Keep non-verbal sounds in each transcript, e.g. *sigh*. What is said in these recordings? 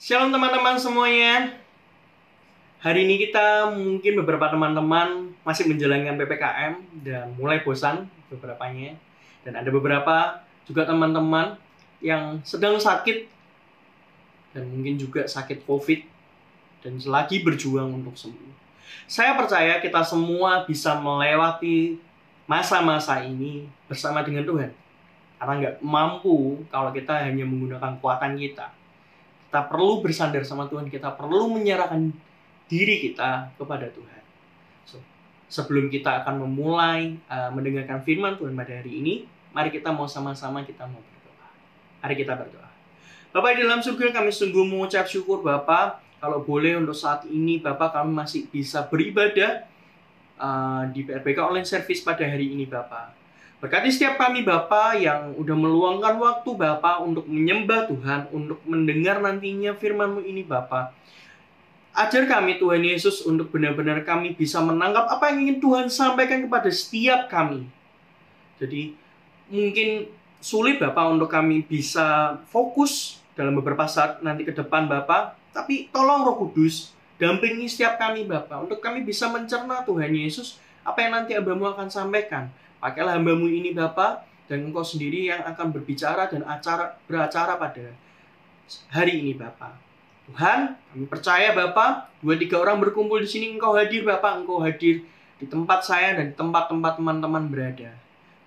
Shalom teman-teman semuanya. Hari ini kita mungkin beberapa teman-teman masih menjalankan PPKM dan mulai bosan beberapanya. Dan ada beberapa juga teman-teman yang sedang sakit dan mungkin juga sakit COVID dan lagi berjuang untuk sembuh. Saya percaya kita semua bisa melewati masa-masa ini bersama dengan Tuhan. Karena nggak mampu kalau kita hanya menggunakan kekuatan kita. Kita perlu bersandar sama Tuhan, kita perlu menyerahkan diri kita kepada Tuhan. So, sebelum kita akan memulai uh, mendengarkan firman Tuhan pada hari ini, mari kita mau sama-sama kita mau berdoa. Mari kita berdoa. Bapak di dalam surga kami sungguh mengucap syukur Bapak kalau boleh untuk saat ini Bapak kami masih bisa beribadah uh, di PRBK Online Service pada hari ini Bapak. Berkati setiap kami Bapak yang udah meluangkan waktu Bapak untuk menyembah Tuhan, untuk mendengar nantinya firman-Mu ini Bapak. Ajar kami Tuhan Yesus untuk benar-benar kami bisa menangkap apa yang ingin Tuhan sampaikan kepada setiap kami. Jadi mungkin sulit Bapak untuk kami bisa fokus dalam beberapa saat nanti ke depan Bapak, tapi tolong Roh Kudus dampingi setiap kami Bapak untuk kami bisa mencerna Tuhan Yesus apa yang nanti hambamu akan sampaikan Pakailah hambamu ini Bapa dan engkau sendiri yang akan berbicara dan acara beracara pada hari ini Bapa. Tuhan, kami percaya Bapa, dua tiga orang berkumpul di sini engkau hadir Bapa, engkau hadir di tempat saya dan tempat-tempat teman-teman berada.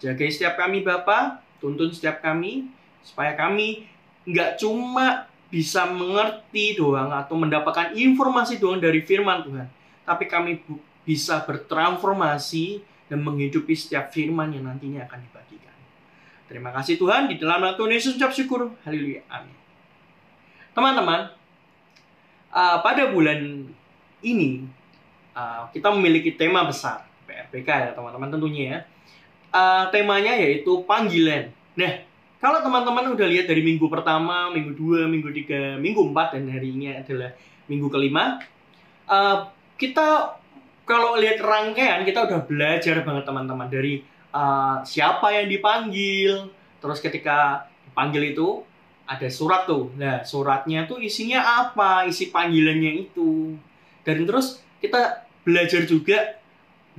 Jaga setiap kami Bapa, tuntun setiap kami supaya kami nggak cuma bisa mengerti doang atau mendapatkan informasi doang dari firman Tuhan, tapi kami bisa bertransformasi dan menghidupi setiap firman yang nantinya akan dibagikan. Terima kasih Tuhan, di dalam nama Tuhan Yesus ucap syukur. Haleluya. Amin. Teman-teman, uh, pada bulan ini uh, kita memiliki tema besar PRPK ya teman-teman tentunya ya. Uh, temanya yaitu panggilan. Nah, kalau teman-teman udah lihat dari minggu pertama, minggu dua, minggu tiga, minggu empat dan hari ini adalah minggu kelima, uh, kita kalau lihat rangkaian kita udah belajar banget teman-teman dari uh, siapa yang dipanggil. Terus ketika dipanggil itu ada surat tuh. Nah suratnya tuh isinya apa? Isi panggilannya itu. Dan terus kita belajar juga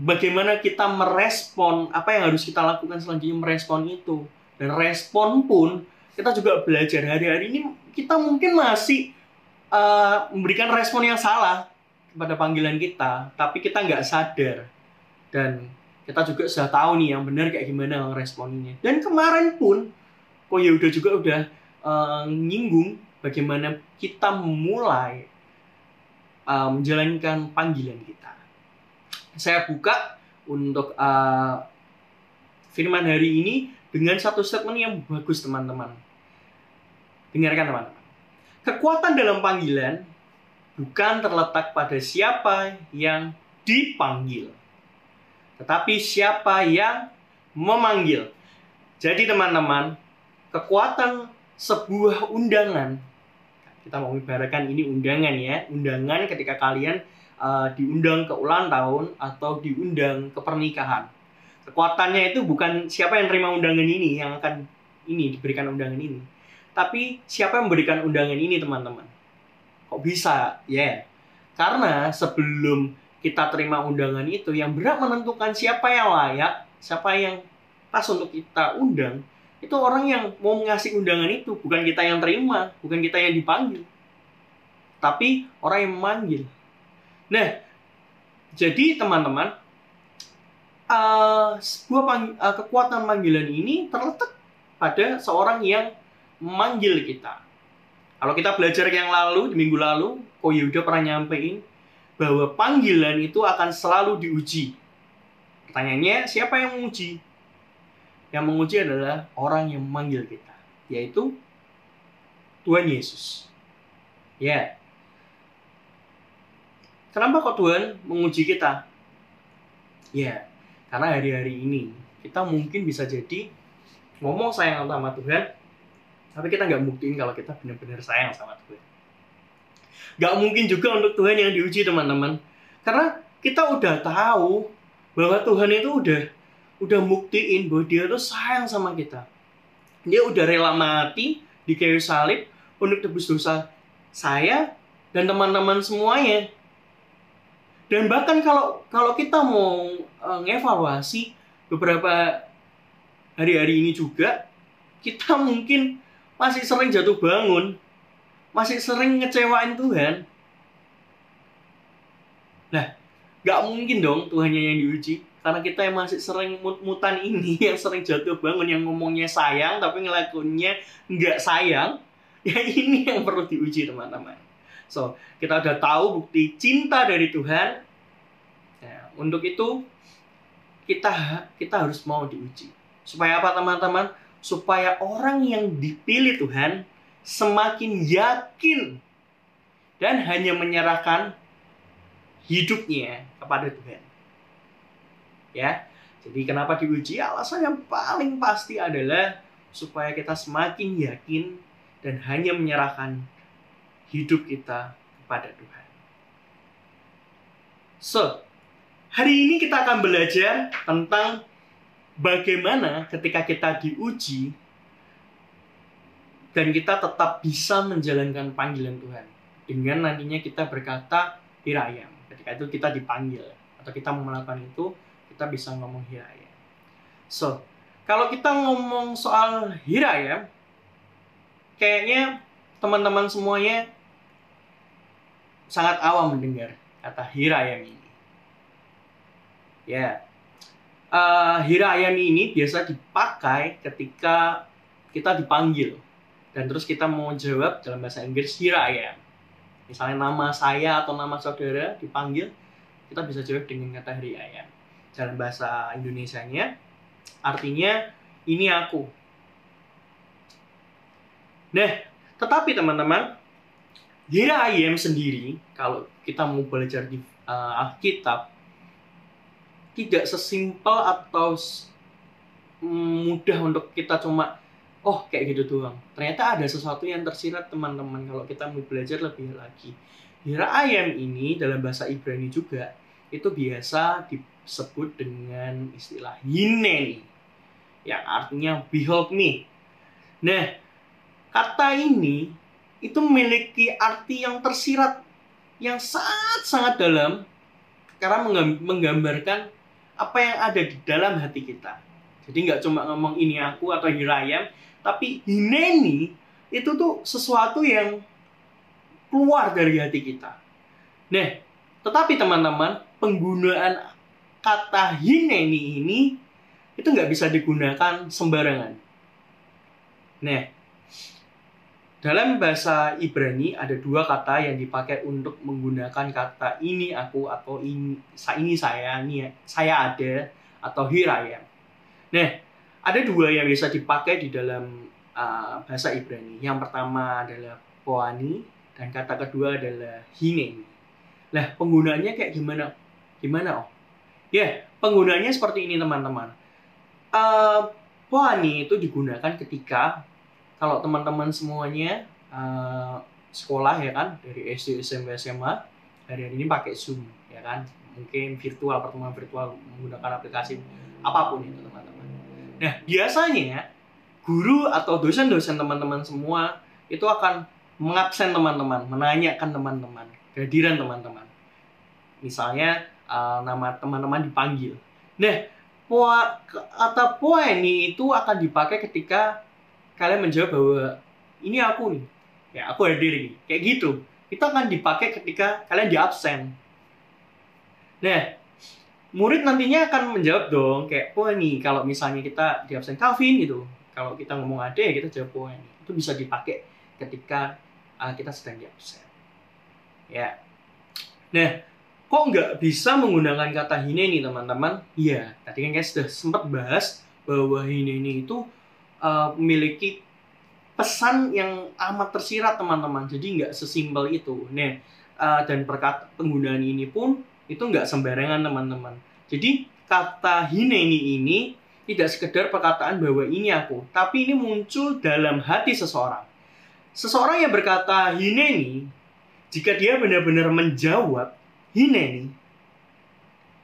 bagaimana kita merespon apa yang harus kita lakukan selanjutnya merespon itu. Dan respon pun kita juga belajar. Hari-hari ini kita mungkin masih uh, memberikan respon yang salah pada panggilan kita, tapi kita nggak sadar. Dan kita juga sudah tahu nih yang benar kayak gimana responnya. Dan kemarin pun, kok ya udah juga udah uh, nyinggung bagaimana kita memulai uh, menjalankan panggilan kita. Saya buka untuk uh, firman hari ini dengan satu statement yang bagus teman-teman. Dengarkan teman-teman. Kekuatan dalam panggilan bukan terletak pada siapa yang dipanggil, tetapi siapa yang memanggil. Jadi teman-teman, kekuatan sebuah undangan, kita mau ibaratkan ini undangan ya, undangan ketika kalian uh, diundang ke ulang tahun atau diundang ke pernikahan. Kekuatannya itu bukan siapa yang terima undangan ini yang akan ini diberikan undangan ini, tapi siapa yang memberikan undangan ini teman-teman kok bisa? Ya. Yeah. karena sebelum kita terima undangan itu yang berat menentukan siapa yang layak siapa yang pas untuk kita undang itu orang yang mau ngasih undangan itu. Bukan kita yang terima bukan kita yang dipanggil. Tapi orang yang memanggil. Nah jadi teman-teman uh, sebuah pang, uh, kekuatan panggilan ini terletak pada seorang yang memanggil kita kalau kita belajar yang lalu, di minggu lalu, Ko Yuda pernah nyampein bahwa panggilan itu akan selalu diuji. Pertanyaannya, siapa yang menguji? Yang menguji adalah orang yang memanggil kita, yaitu Tuhan Yesus. Ya. Kenapa kok Tuhan menguji kita? Ya, karena hari-hari ini kita mungkin bisa jadi ngomong sayang sama Tuhan, tapi kita nggak buktiin kalau kita benar-benar sayang sama Tuhan. Gak mungkin juga untuk Tuhan yang diuji teman-teman. Karena kita udah tahu bahwa Tuhan itu udah udah buktiin bahwa dia tuh sayang sama kita. Dia udah rela mati di kayu salib untuk tebus dosa saya dan teman-teman semuanya. Dan bahkan kalau kalau kita mau uh, ngevaluasi beberapa hari-hari ini juga kita mungkin masih sering jatuh bangun, masih sering ngecewain Tuhan. Nah, nggak mungkin dong Tuhannya yang diuji. Karena kita yang masih sering mut-mutan ini *laughs* yang sering jatuh bangun yang ngomongnya sayang tapi ngelakuinnya nggak sayang *laughs* ya ini yang perlu diuji teman-teman. So kita udah tahu bukti cinta dari Tuhan. Ya, untuk itu kita kita harus mau diuji. Supaya apa teman-teman supaya orang yang dipilih Tuhan semakin yakin dan hanya menyerahkan hidupnya kepada Tuhan. Ya. Jadi kenapa diuji? Alasan yang paling pasti adalah supaya kita semakin yakin dan hanya menyerahkan hidup kita kepada Tuhan. So, hari ini kita akan belajar tentang bagaimana ketika kita diuji dan kita tetap bisa menjalankan panggilan Tuhan? Dengan nantinya kita berkata hirayam ketika itu kita dipanggil atau kita melakukan itu kita bisa ngomong hiraya so kalau kita ngomong soal hiraya kayaknya teman-teman semuanya sangat awam mendengar kata hirayam ini. Ya uh, hirayam ini biasa dipakai ketika kita dipanggil. Dan terus kita mau jawab dalam bahasa Inggris hirayam misalnya nama saya atau nama saudara dipanggil kita bisa jawab dengan kata hari ayam dalam bahasa Indonesia-nya artinya ini aku. Nah tetapi teman-teman Hira ayam sendiri kalau kita mau belajar di uh, Alkitab tidak sesimpel atau mudah untuk kita cuma oh kayak gitu doang. Ternyata ada sesuatu yang tersirat teman-teman. Kalau kita mau belajar lebih lagi. Hira ayam ini dalam bahasa Ibrani juga itu biasa disebut dengan istilah hineni yang artinya behold me. Nah kata ini itu memiliki arti yang tersirat yang sangat-sangat dalam karena menggambarkan apa yang ada di dalam hati kita. Jadi nggak cuma ngomong ini aku atau hirayam, tapi hineni itu tuh sesuatu yang keluar dari hati kita. Nah, tetapi teman-teman, penggunaan kata hineni ini itu nggak bisa digunakan sembarangan. Nah, dalam bahasa Ibrani ada dua kata yang dipakai untuk menggunakan kata ini aku atau ini, ini saya, ini saya ada atau hirayam. Nah, ada dua yang bisa dipakai di dalam uh, bahasa Ibrani. Yang pertama adalah poani dan kata kedua adalah hineni. Nah, penggunaannya kayak gimana? Gimana, Oh? Ya, penggunaannya seperti ini, teman-teman. Uh, poani itu digunakan ketika kalau teman-teman semuanya uh, sekolah ya kan dari SD, SMP, SMA hari ini pakai Zoom ya kan mungkin virtual pertemuan virtual menggunakan aplikasi apa pun itu teman-teman Nah, biasanya guru atau dosen-dosen teman-teman semua itu akan mengabsen teman-teman, menanyakan teman-teman, kehadiran teman-teman. Misalnya uh, nama teman-teman dipanggil. Nah, kata poeni itu akan dipakai ketika kalian menjawab bahwa ini aku nih, ya aku hadir nih, kayak gitu. Itu akan dipakai ketika kalian di absen. Nah, murid nantinya akan menjawab dong kayak oh ini kalau misalnya kita di absen Calvin gitu. Kalau kita ngomong ada ya kita jawab oh ini. Itu bisa dipakai ketika uh, kita sedang di absen. Ya. Nah kok nggak bisa menggunakan kata hineni teman-teman? Iya. Tadi kan guys sudah sempat bahas bahwa hineni itu uh, pesan yang amat tersirat teman-teman jadi nggak sesimpel itu nah uh, dan perkata penggunaan ini pun itu nggak sembarangan teman-teman. Jadi kata hineni ini tidak sekedar perkataan bahwa ini aku, tapi ini muncul dalam hati seseorang. Seseorang yang berkata hineni, jika dia benar-benar menjawab hineni,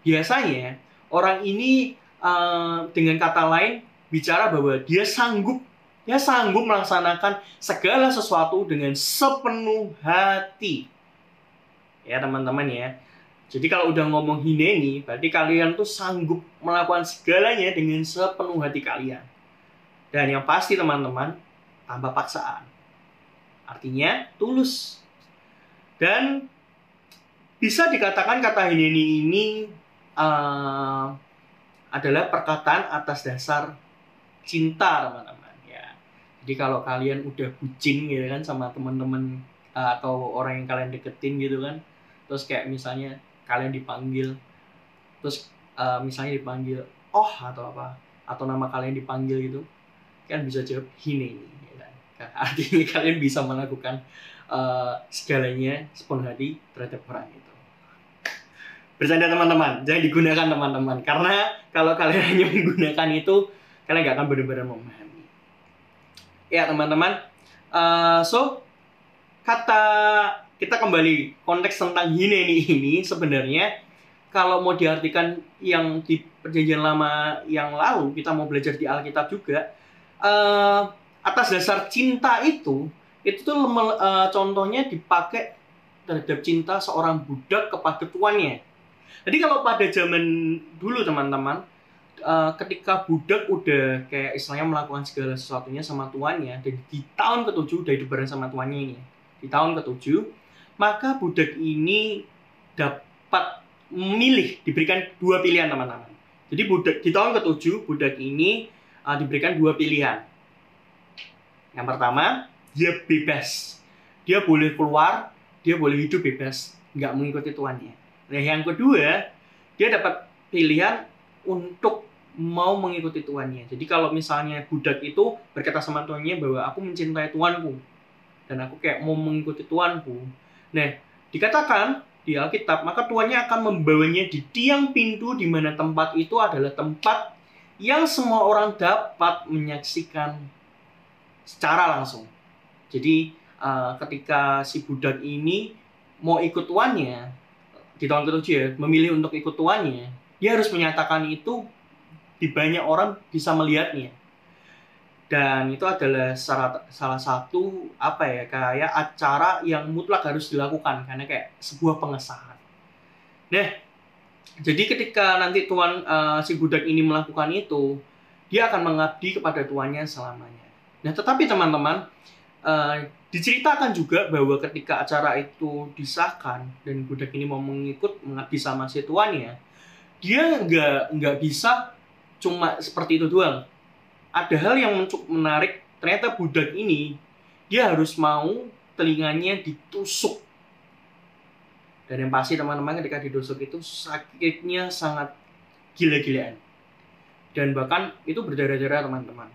biasanya orang ini uh, dengan kata lain bicara bahwa dia sanggup dia sanggup melaksanakan segala sesuatu dengan sepenuh hati. Ya teman-teman ya. Jadi kalau udah ngomong hineni, berarti kalian tuh sanggup melakukan segalanya dengan sepenuh hati kalian. Dan yang pasti teman-teman, tanpa paksaan. Artinya tulus. Dan bisa dikatakan kata hineni ini uh, adalah perkataan atas dasar cinta teman-teman ya. Jadi kalau kalian udah bucin gitu kan sama teman-teman uh, atau orang yang kalian deketin gitu kan, terus kayak misalnya kalian dipanggil, terus uh, misalnya dipanggil oh atau apa atau nama kalian dipanggil gitu, kan bisa jawab hine ya kan? *laughs* Artinya kalian bisa melakukan uh, segalanya sepenuh hati terhadap orang itu bercanda teman-teman jangan digunakan teman-teman karena kalau kalian *laughs* hanya menggunakan itu kalian nggak akan benar-benar memahami. Ya teman-teman. Uh, so kata kita kembali konteks tentang hineni ini sebenarnya kalau mau diartikan yang di perjanjian lama yang lalu kita mau belajar di Alkitab juga uh, atas dasar cinta itu itu tuh uh, contohnya dipakai terhadap cinta seorang budak kepada tuannya. Jadi kalau pada zaman dulu teman-teman, uh, ketika budak udah kayak istilahnya melakukan segala sesuatunya sama tuannya, dan di tahun ketujuh udah hidup bareng sama tuannya ini, di tahun ketujuh, maka budak ini dapat memilih, diberikan dua pilihan teman-teman. Jadi budak di tahun ketujuh budak ini uh, diberikan dua pilihan. Yang pertama, dia bebas. Dia boleh keluar, dia boleh hidup bebas, nggak mengikuti tuannya. Nah, yang kedua, dia dapat pilihan untuk mau mengikuti tuannya. Jadi kalau misalnya budak itu berkata sama tuannya bahwa aku mencintai tuanku dan aku kayak mau mengikuti tuanku. Nah, dikatakan di Alkitab, maka tuannya akan membawanya di tiang pintu di mana tempat itu adalah tempat yang semua orang dapat menyaksikan secara langsung. Jadi uh, ketika si budak ini mau ikut tuannya, di tahun ketujuh ya memilih untuk ikut tuannya dia harus menyatakan itu di banyak orang bisa melihatnya. Dan itu adalah salah, salah satu apa ya kayak acara yang mutlak harus dilakukan. Karena kayak sebuah pengesahan. Nah jadi ketika nanti tuan uh, si budak ini melakukan itu dia akan mengabdi kepada tuannya selamanya. Nah tetapi teman-teman uh, Diceritakan juga bahwa ketika acara itu disahkan dan budak ini mau mengikut mengabdi sama si tuannya, dia nggak nggak bisa cuma seperti itu doang. Ada hal yang menarik, ternyata budak ini dia harus mau telinganya ditusuk. Dan yang pasti teman-teman ketika ditusuk itu sakitnya sangat gila-gilaan. Dan bahkan itu berdarah-darah teman-teman.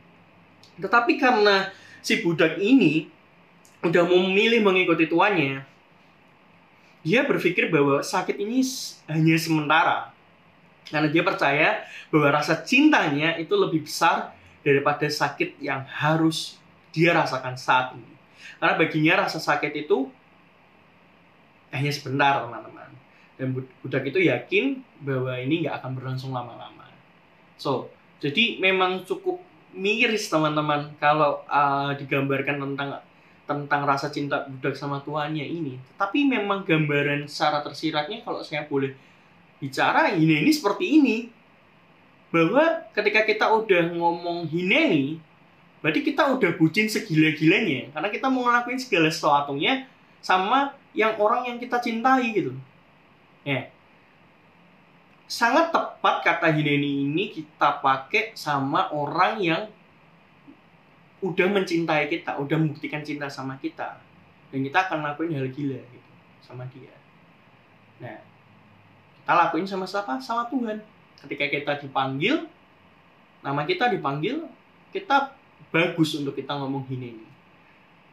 Tetapi karena si budak ini udah memilih mengikuti tuannya, dia berpikir bahwa sakit ini hanya sementara. Karena dia percaya bahwa rasa cintanya itu lebih besar daripada sakit yang harus dia rasakan saat ini. Karena baginya rasa sakit itu hanya sebentar, teman-teman. Dan budak itu yakin bahwa ini nggak akan berlangsung lama-lama. So, jadi memang cukup miris teman-teman kalau uh, digambarkan tentang tentang rasa cinta budak sama tuannya ini. Tapi memang gambaran secara tersiratnya kalau saya boleh bicara ini seperti ini. Bahwa ketika kita udah ngomong hineni, berarti kita udah bucin segila-gilanya. Karena kita mau ngelakuin segala sesuatunya sama yang orang yang kita cintai gitu. Ya. Sangat tepat kata hineni ini kita pakai sama orang yang udah mencintai kita, udah membuktikan cinta sama kita, dan kita akan lakuin hal gila gitu sama dia. Nah, kita lakuin sama siapa? Sama Tuhan. Ketika kita dipanggil, nama kita dipanggil, kita bagus untuk kita ngomong ini.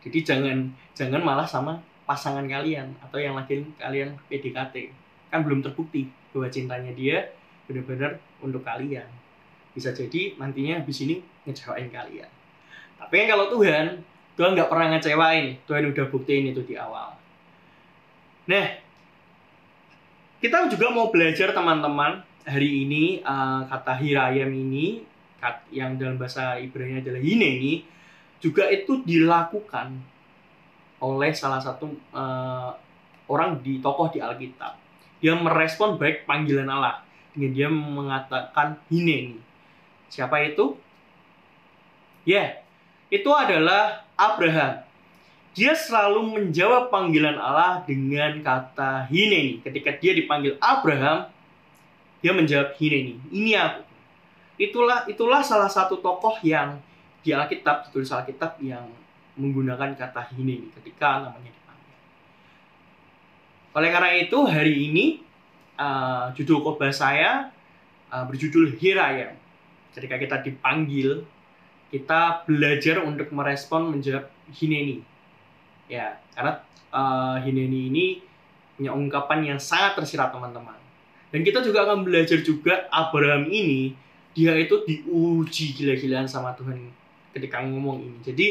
Jadi jangan jangan malah sama pasangan kalian atau yang lagi kalian PDKT. Kan belum terbukti bahwa cintanya dia benar-benar untuk kalian. Bisa jadi nantinya habis ini ngecewain kalian. Tapi kan kalau Tuhan, Tuhan nggak pernah ngecewain. Tuhan udah buktiin itu di awal. Nah, kita juga mau belajar teman-teman hari ini uh, kata hirayam ini yang dalam bahasa Ibrani adalah ini juga itu dilakukan oleh salah satu uh, orang di tokoh di Alkitab. Dia merespon baik panggilan Allah dengan dia mengatakan ini Siapa itu? Ya, yeah, itu adalah Abraham. Dia selalu menjawab panggilan Allah dengan kata Hineni. Ketika dia dipanggil Abraham, dia menjawab Hineni. Ini aku. Itulah itulah salah satu tokoh yang di Alkitab, ditulis Alkitab yang menggunakan kata ini ketika namanya dipanggil. Oleh karena itu hari ini uh, judul khotbah saya uh, berjudul Hiraya. Ketika kita dipanggil, kita belajar untuk merespon menjawab Hineni. Ya, karena uh, Hineni ini punya ungkapan yang sangat tersirat teman-teman. Dan kita juga akan belajar juga Abraham ini dia itu diuji gila-gilaan sama Tuhan ketika ngomong ini. Jadi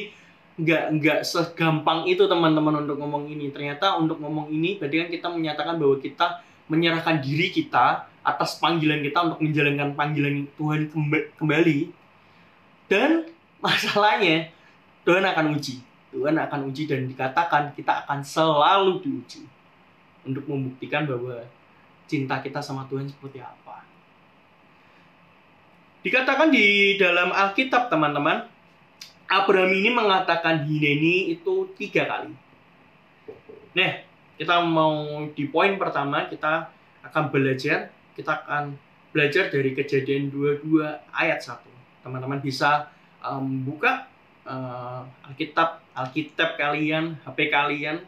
nggak nggak segampang itu teman-teman untuk ngomong ini. Ternyata untuk ngomong ini berarti kan kita menyatakan bahwa kita menyerahkan diri kita atas panggilan kita untuk menjalankan panggilan Tuhan kembali. Dan masalahnya Tuhan akan uji. Tuhan akan uji dan dikatakan kita akan selalu diuji untuk membuktikan bahwa cinta kita sama Tuhan seperti apa. Dikatakan di dalam Alkitab teman-teman, Abraham ini mengatakan Hineni itu tiga kali. Nah, kita mau di poin pertama kita akan belajar, kita akan belajar dari kejadian 22 ayat 1. Teman-teman bisa um, buka uh, Alkitab, Alkitab kalian, HP kalian,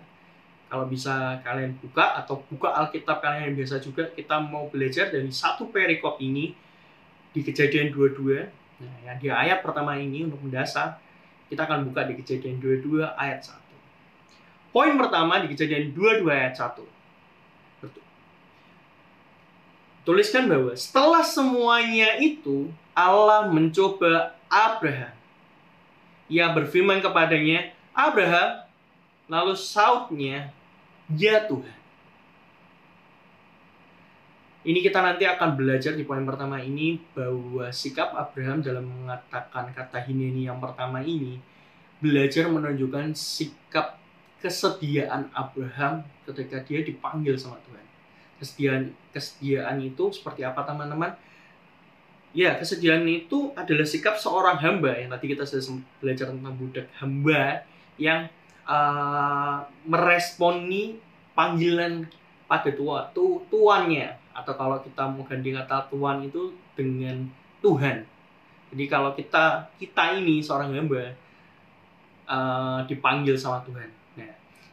kalau bisa kalian buka atau buka Alkitab kalian yang biasa juga, kita mau belajar dari satu perikop ini di kejadian 22. Nah, yang di ayat pertama ini untuk mendasar, kita akan buka di kejadian 22 ayat 1. Poin pertama di kejadian 22 ayat 1. Tuliskan bahwa setelah semuanya itu Allah mencoba Abraham. Ia berfirman kepadanya, Abraham, lalu sautnya, ya Tuhan. Ini kita nanti akan belajar di poin pertama ini bahwa sikap Abraham dalam mengatakan kata hineni yang pertama ini belajar menunjukkan sikap kesediaan Abraham ketika dia dipanggil sama Tuhan. Kesediaan kesediaan itu seperti apa teman-teman? Ya, kesediaan itu adalah sikap seorang hamba yang tadi kita sudah belajar tentang budak hamba yang uh, meresponi panggilan pada tua tu, tuannya atau kalau kita mau ganti kata tuan itu dengan Tuhan. Jadi kalau kita kita ini seorang hamba uh, dipanggil sama Tuhan.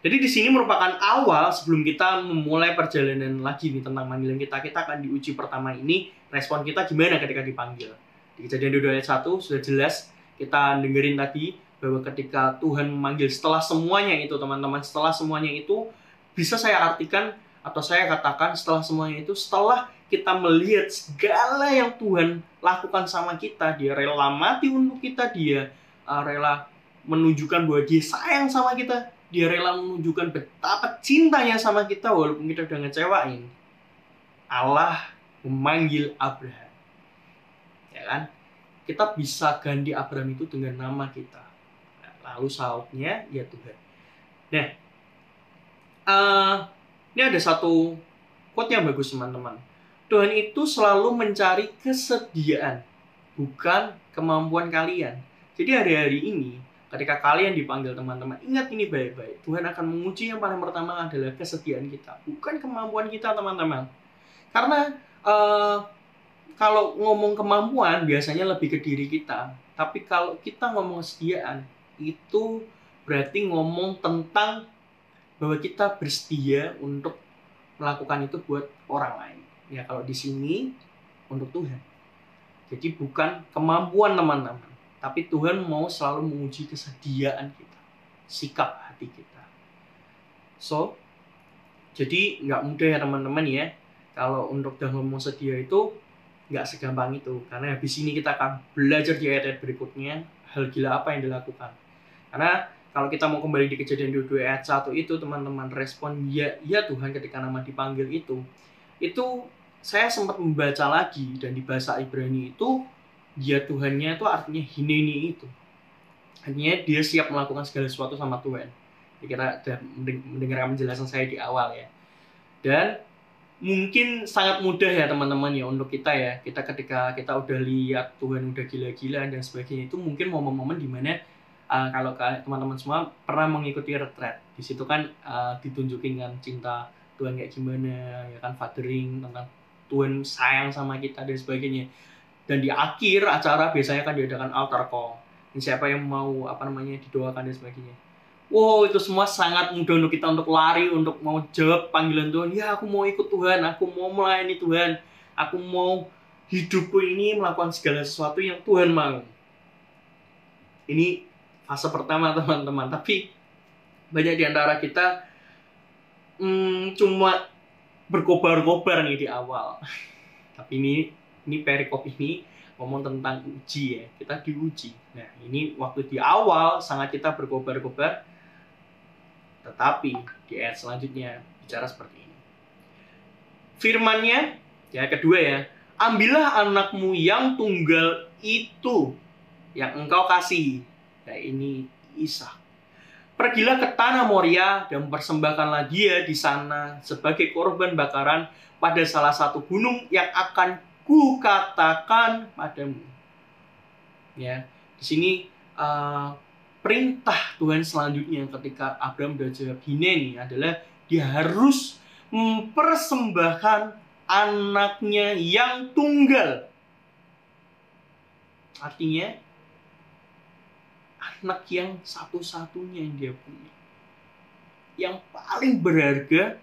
Jadi di sini merupakan awal sebelum kita memulai perjalanan lagi nih tentang panggilan kita. Kita akan diuji pertama ini respon kita gimana ketika dipanggil. Di kejadian 2 ayat 1 sudah jelas kita dengerin tadi bahwa ketika Tuhan memanggil setelah semuanya itu teman-teman setelah semuanya itu bisa saya artikan atau saya katakan setelah semuanya itu setelah kita melihat segala yang Tuhan lakukan sama kita dia rela mati untuk kita dia uh, rela menunjukkan bahwa dia sayang sama kita dia rela menunjukkan betapa cintanya sama kita walaupun kita udah ngecewain. Allah memanggil Abraham. Ya kan? Kita bisa ganti Abraham itu dengan nama kita. Lalu sautnya ya Tuhan. Nah uh, ini ada satu quote yang bagus teman-teman. Tuhan itu selalu mencari kesediaan, bukan kemampuan kalian. Jadi hari-hari ini, ketika kalian dipanggil teman-teman, ingat ini baik-baik. Tuhan akan menguji yang paling pertama adalah kesediaan kita, bukan kemampuan kita teman-teman. Karena uh, kalau ngomong kemampuan biasanya lebih ke diri kita. Tapi kalau kita ngomong kesediaan, itu berarti ngomong tentang bahwa kita bersedia untuk melakukan itu buat orang lain. Ya kalau di sini untuk Tuhan. Jadi bukan kemampuan teman-teman, tapi Tuhan mau selalu menguji kesediaan kita, sikap hati kita. So, jadi nggak mudah ya teman-teman ya. Kalau untuk dalam ngomong sedia itu nggak segampang itu, karena habis ini kita akan belajar di ayat-ayat berikutnya hal gila apa yang dilakukan. Karena kalau kita mau kembali di kejadian 22 ayat 1 itu teman-teman respon ya ya Tuhan ketika nama dipanggil itu itu saya sempat membaca lagi dan di bahasa Ibrani itu ya Tuhannya itu artinya hineni itu. Artinya dia siap melakukan segala sesuatu sama Tuhan. Kita sudah mendengar penjelasan saya di awal ya. Dan mungkin sangat mudah ya teman-teman ya untuk kita ya. Kita ketika kita udah lihat Tuhan udah gila-gila dan sebagainya itu mungkin momen-momen di mana uh, kalau teman-teman semua pernah mengikuti retret. Di situ kan uh, ditunjukin kan cinta Tuhan kayak gimana ya kan fathering tentang Tuhan sayang sama kita dan sebagainya dan di akhir acara biasanya kan diadakan altar call. Dan siapa yang mau apa namanya didoakan dan sebagainya. Wow itu semua sangat mudah untuk kita untuk lari untuk mau jawab panggilan Tuhan. Ya aku mau ikut Tuhan aku mau melayani Tuhan. Aku mau hidupku ini melakukan segala sesuatu yang Tuhan mau. Ini fase pertama *laughs* teman-teman. Tapi banyak di antara kita hmm, cuma berkobar-kobar nih di awal. *laughs* Tapi ini ini perikop ini ngomong tentang uji ya kita diuji nah ini waktu di awal sangat kita berkobar-kobar tetapi di ayat selanjutnya bicara seperti ini. Firmannya, ya kedua ya, ambillah anakmu yang tunggal itu yang engkau kasih. Ya ini Isa. Pergilah ke tanah Moria dan persembahkanlah dia di sana sebagai korban bakaran pada salah satu gunung yang akan kukatakan padamu. Ya, di sini uh, perintah Tuhan selanjutnya ketika Abraham sudah jawab nih adalah dia harus mempersembahkan anaknya yang tunggal. Artinya anak yang satu-satunya yang dia punya. Yang paling berharga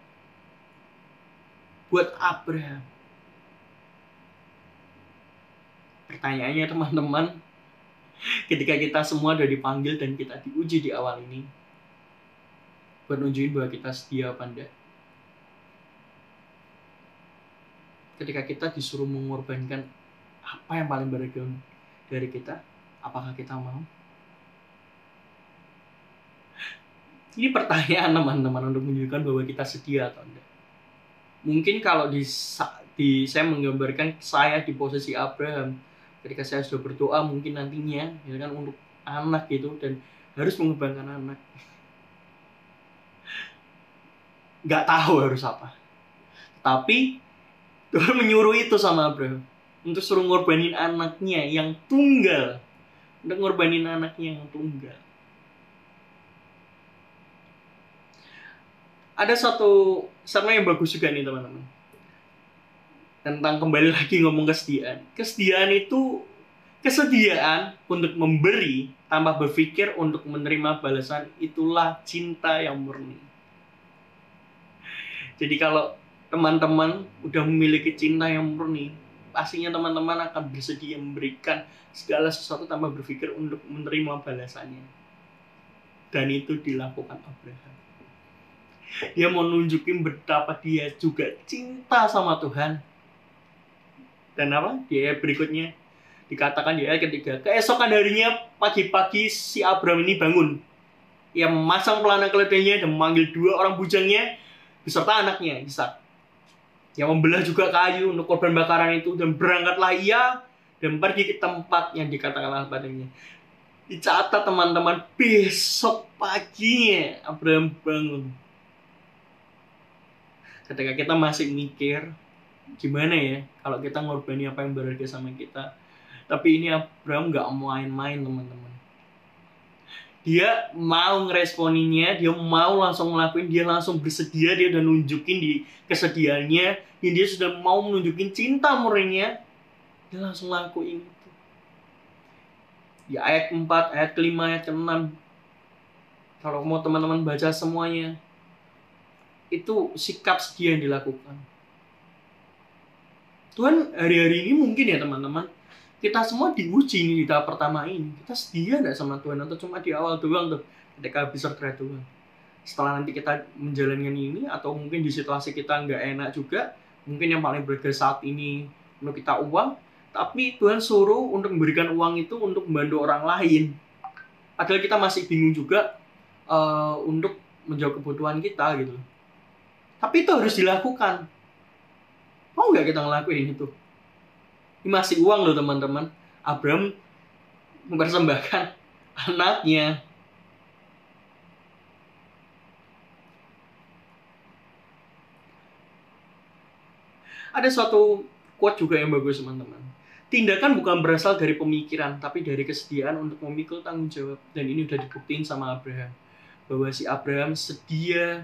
buat Abraham. Pertanyaannya teman-teman, ketika kita semua sudah dipanggil dan kita diuji di awal ini buat nunjukin bahwa kita setia apa enggak? Ketika kita disuruh mengorbankan apa yang paling berharga dari kita apakah kita mau? Ini pertanyaan teman-teman untuk menunjukkan bahwa kita setia atau enggak. Mungkin kalau di, di saya menggambarkan saya di posisi Abraham ketika saya sudah berdoa mungkin nantinya ya kan untuk anak gitu dan harus mengembangkan anak. Nggak tahu harus apa. Tapi Tuhan menyuruh itu sama Abraham. Untuk suruh ngorbanin anaknya yang tunggal. Untuk ngorbanin anaknya yang tunggal. Ada satu sama yang bagus juga nih teman-teman tentang kembali lagi ngomong kesediaan. Kesediaan itu kesediaan untuk memberi tanpa berpikir untuk menerima balasan itulah cinta yang murni. Jadi kalau teman-teman udah memiliki cinta yang murni, pastinya teman-teman akan bersedia memberikan segala sesuatu tanpa berpikir untuk menerima balasannya. Dan itu dilakukan Abraham. Dia mau betapa dia juga cinta sama Tuhan dan apa? Di ayat berikutnya dikatakan di ayat ketiga keesokan harinya pagi-pagi si Abraham ini bangun. Ia memasang pelana keledainya dan memanggil dua orang bujangnya beserta anaknya Ishak. Yang membelah juga kayu untuk korban bakaran itu dan berangkatlah ia dan pergi ke tempat yang dikatakan padanya dicatat teman-teman besok paginya Abraham bangun. Ketika kita masih mikir gimana ya kalau kita ngorbani apa yang berharga sama kita. Tapi ini Abraham nggak main-main teman-teman. Dia mau ngeresponinya dia mau langsung ngelakuin dia langsung bersedia dia udah nunjukin di kesediaannya dan dia sudah mau menunjukin cinta murninya dia langsung lakuin itu. Di ayat 4, ayat kelima, ayat ke-6 kalau mau teman-teman baca semuanya itu sikap sedia yang dilakukan Tuhan hari-hari ini mungkin ya teman-teman kita semua diuji nih di tahap pertama ini. Kita setia nggak sama Tuhan? Atau cuma di awal doang tuh ketika habis retret Tuhan? Setelah nanti kita menjalankan ini atau mungkin di situasi kita nggak enak juga mungkin yang paling berharga saat ini untuk kita uang tapi Tuhan suruh untuk memberikan uang itu untuk membantu orang lain. Padahal kita masih bingung juga uh, untuk menjawab kebutuhan kita gitu. Tapi itu harus dilakukan Mau nggak kita ngelakuin itu? Ini masih uang loh teman-teman. Abraham mempersembahkan *laughs* anaknya. Ada suatu quote juga yang bagus teman-teman. Tindakan bukan berasal dari pemikiran, tapi dari kesediaan untuk memikul tanggung jawab. Dan ini udah dibuktiin sama Abraham. Bahwa si Abraham sedia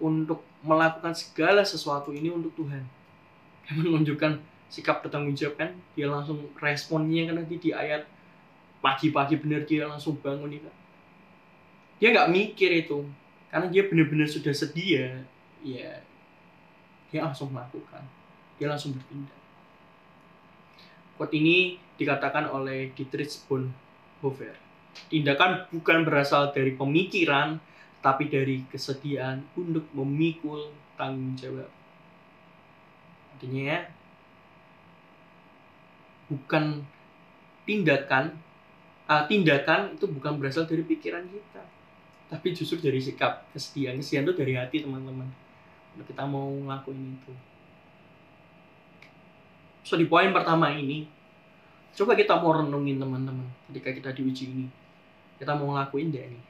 untuk melakukan segala sesuatu ini untuk Tuhan. *laughs* Menunjukkan sikap bertanggung jawab kan. Dia langsung responnya kan nanti di ayat pagi-pagi bener dia langsung bangun kan. Dia nggak mikir itu. Karena dia benar-benar sudah sedia. Ya, dia langsung melakukan. Dia langsung bertindak Quote ini dikatakan oleh Dietrich Bonhoeffer. Tindakan bukan berasal dari pemikiran, tapi dari kesediaan untuk memikul tanggung jawab. Artinya ya, bukan tindakan, uh, tindakan itu bukan berasal dari pikiran kita, tapi justru dari sikap kesediaan. Kesediaan itu dari hati teman-teman. Kita mau ngelakuin itu. So di poin pertama ini, coba kita mau renungin teman-teman ketika kita diuji ini. Kita mau ngelakuin deh ini.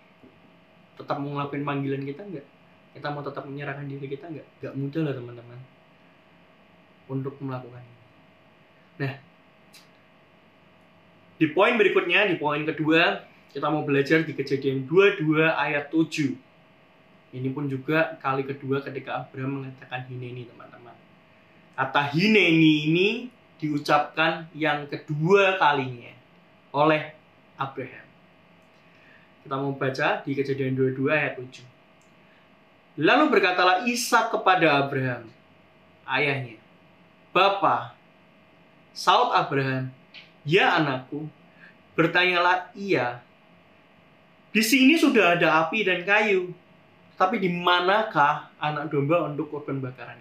Tetap mau ngelakuin panggilan kita nggak? Kita mau tetap menyerahkan diri kita nggak? Nggak mudah lah teman-teman untuk melakukan. Nah, di poin berikutnya, di poin kedua, kita mau belajar di kejadian 22 ayat 7. Ini pun juga kali kedua ketika Abraham mengatakan ini teman-teman kata hineni ini diucapkan yang kedua kalinya oleh Abraham. Kita mau baca di kejadian 22 ayat 7. Lalu berkatalah Ishak kepada Abraham, ayahnya, Bapa, saut Abraham, ya anakku, bertanyalah ia, di sini sudah ada api dan kayu, tapi di manakah anak domba untuk korban bakaran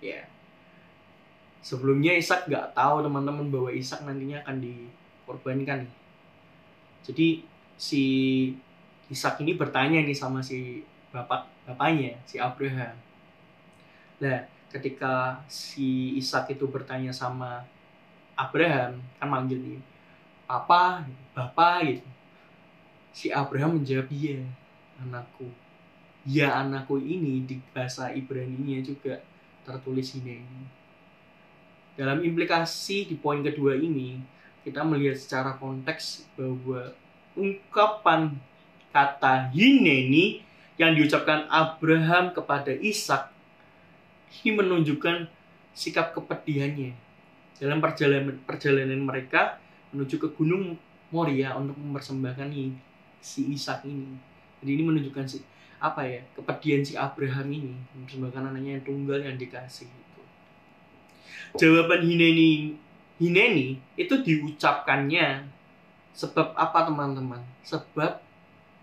ya. Sebelumnya Ishak nggak tahu teman-teman bahwa Ishak nantinya akan dikorbankan jadi si Ishak ini bertanya nih sama si bapak bapaknya si Abraham. Nah ketika si Ishak itu bertanya sama Abraham kan manggil nih papa bapak gitu si Abraham menjawab iya anakku ya anakku ini di bahasa Ibrani juga tertulis ini. Dalam implikasi di poin kedua ini, kita melihat secara konteks bahwa ungkapan kata hineni yang diucapkan Abraham kepada Ishak ini menunjukkan sikap kepedihannya dalam perjalanan perjalanan mereka menuju ke Gunung Moria untuk mempersembahkan si Ishak ini. Jadi ini menunjukkan si apa ya kepedihan si Abraham ini mempersembahkan anaknya yang tunggal yang dikasih itu jawaban Hineni Hineni itu diucapkannya sebab apa teman-teman sebab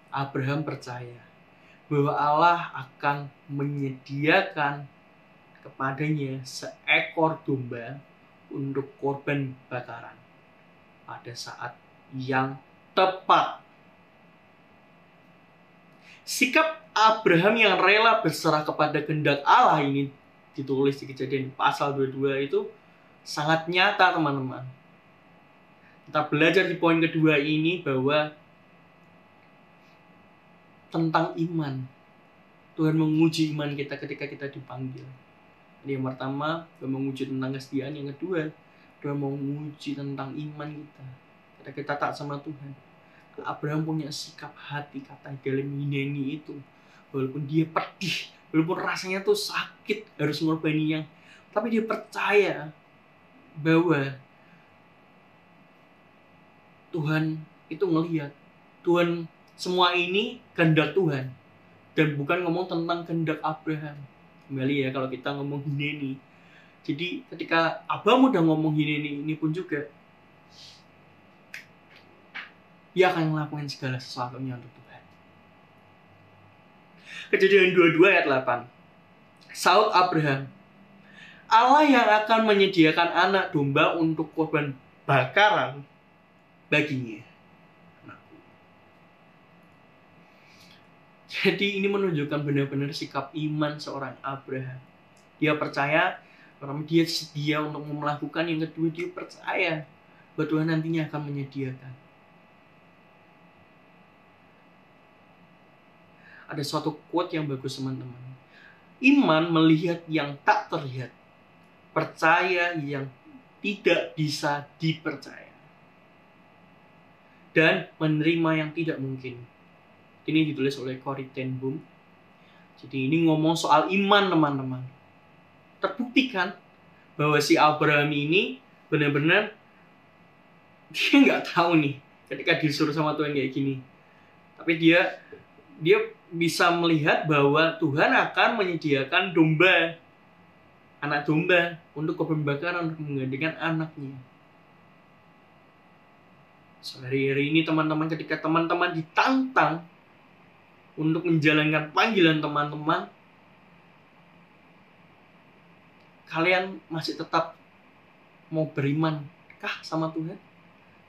Abraham percaya bahwa Allah akan menyediakan kepadanya seekor domba untuk korban bakaran pada saat yang tepat sikap Abraham yang rela berserah kepada kehendak Allah ini ditulis di kejadian pasal 22 itu sangat nyata teman-teman. Kita belajar di poin kedua ini bahwa tentang iman. Tuhan menguji iman kita ketika kita dipanggil. Yang pertama, Tuhan menguji tentang kesetiaan. Yang kedua, Tuhan menguji tentang iman kita. Ketika kita tak sama Tuhan. Abraham punya sikap hati kata dalam ini itu walaupun dia pedih walaupun rasanya tuh sakit harus mengorbankan yang tapi dia percaya bahwa Tuhan itu ngelihat Tuhan semua ini kehendak Tuhan dan bukan ngomong tentang kehendak Abraham kembali ya kalau kita ngomong ini jadi ketika Abraham udah ngomong ini ini pun juga dia akan melakukan segala sesuatunya untuk Tuhan Kejadian 22 ayat 8. Saud Abraham. Allah yang akan menyediakan anak domba untuk korban bakaran baginya. Jadi ini menunjukkan benar-benar sikap iman seorang Abraham. Dia percaya, orang dia sedia untuk melakukan, yang kedua dia percaya bahwa Tuhan nantinya akan menyediakan. Ada suatu quote yang bagus teman-teman. Iman melihat yang tak terlihat, percaya yang tidak bisa dipercaya, dan menerima yang tidak mungkin. Ini ditulis oleh Corrie ten Boom. Jadi ini ngomong soal iman teman-teman. Terbuktikan bahwa si Abraham ini benar-benar *laughs* dia nggak tahu nih ketika disuruh sama Tuhan kayak gini. Tapi dia dia bisa melihat bahwa Tuhan akan menyediakan domba anak domba untuk pembakaran untuk menggantikan anaknya. Sehari-hari ini teman-teman ketika teman-teman ditantang untuk menjalankan panggilan teman-teman, kalian masih tetap mau beriman kah sama Tuhan?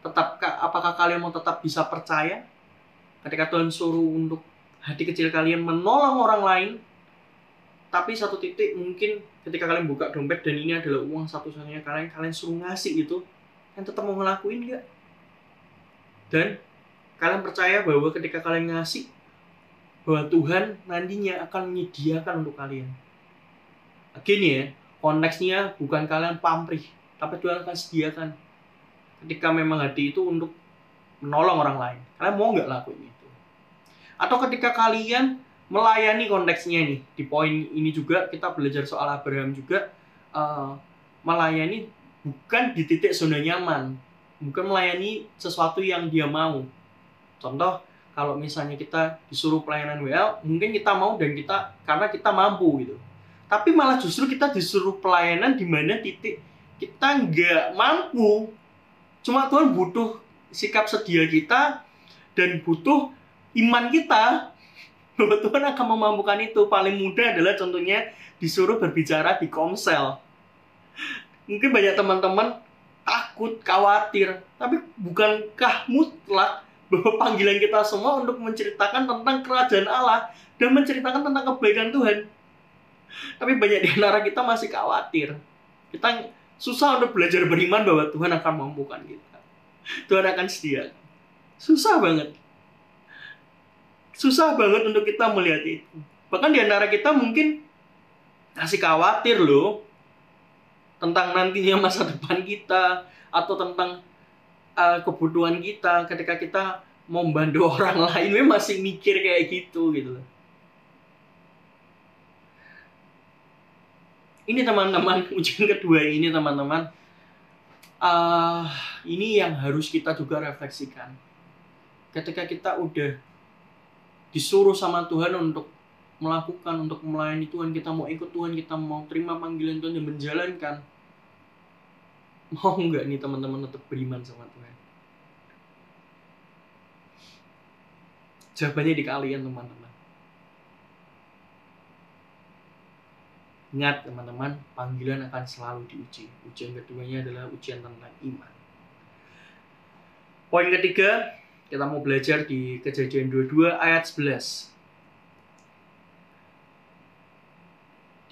Tetapkah apakah kalian mau tetap bisa percaya ketika Tuhan suruh untuk hati kecil kalian menolong orang lain tapi satu titik mungkin ketika kalian buka dompet dan ini adalah uang satu-satunya kalian kalian suruh ngasih itu kalian tetap mau ngelakuin nggak dan kalian percaya bahwa ketika kalian ngasih bahwa Tuhan nantinya akan menyediakan untuk kalian. Gini ya konteksnya bukan kalian pamrih tapi Tuhan akan sediakan. Ketika memang hati itu untuk menolong orang lain. Kalian mau nggak lakuin itu? Atau ketika kalian melayani konteksnya nih di poin ini juga kita belajar soal Abraham juga uh, melayani bukan di titik zona nyaman. Bukan melayani sesuatu yang dia mau. Contoh kalau misalnya kita disuruh pelayanan WL mungkin kita mau dan kita karena kita mampu gitu tapi malah justru kita disuruh pelayanan di mana titik kita nggak mampu cuma Tuhan butuh sikap sedia kita dan butuh iman kita bahwa Tuhan akan memampukan itu. Paling mudah adalah contohnya disuruh berbicara di komsel. Mungkin banyak teman-teman takut, khawatir. Tapi bukankah mutlak bahwa panggilan kita semua untuk menceritakan tentang kerajaan Allah dan menceritakan tentang kebaikan Tuhan. Tapi banyak di antara kita masih khawatir. Kita susah untuk belajar beriman bahwa Tuhan akan memampukan kita. Tuhan akan sedia. Susah banget susah banget untuk kita melihat itu. Bahkan di antara kita mungkin masih khawatir loh tentang nantinya masa depan kita atau tentang uh, kebutuhan kita ketika kita mau membantu *laughs* orang lain, we masih mikir kayak gitu gitu. Ini teman-teman *laughs* ujian kedua ini teman-teman, uh, ini yang harus kita juga refleksikan. Ketika kita udah disuruh sama Tuhan untuk melakukan untuk melayani Tuhan kita mau ikut Tuhan kita mau terima panggilan Tuhan dan menjalankan mau nggak nih teman-teman tetap beriman sama Tuhan? Jawabannya di kalian teman-teman. Ingat teman-teman panggilan akan selalu diuji. Ujian keduanya adalah ujian tentang iman. Poin ketiga kita mau belajar di kejadian 22 ayat 11.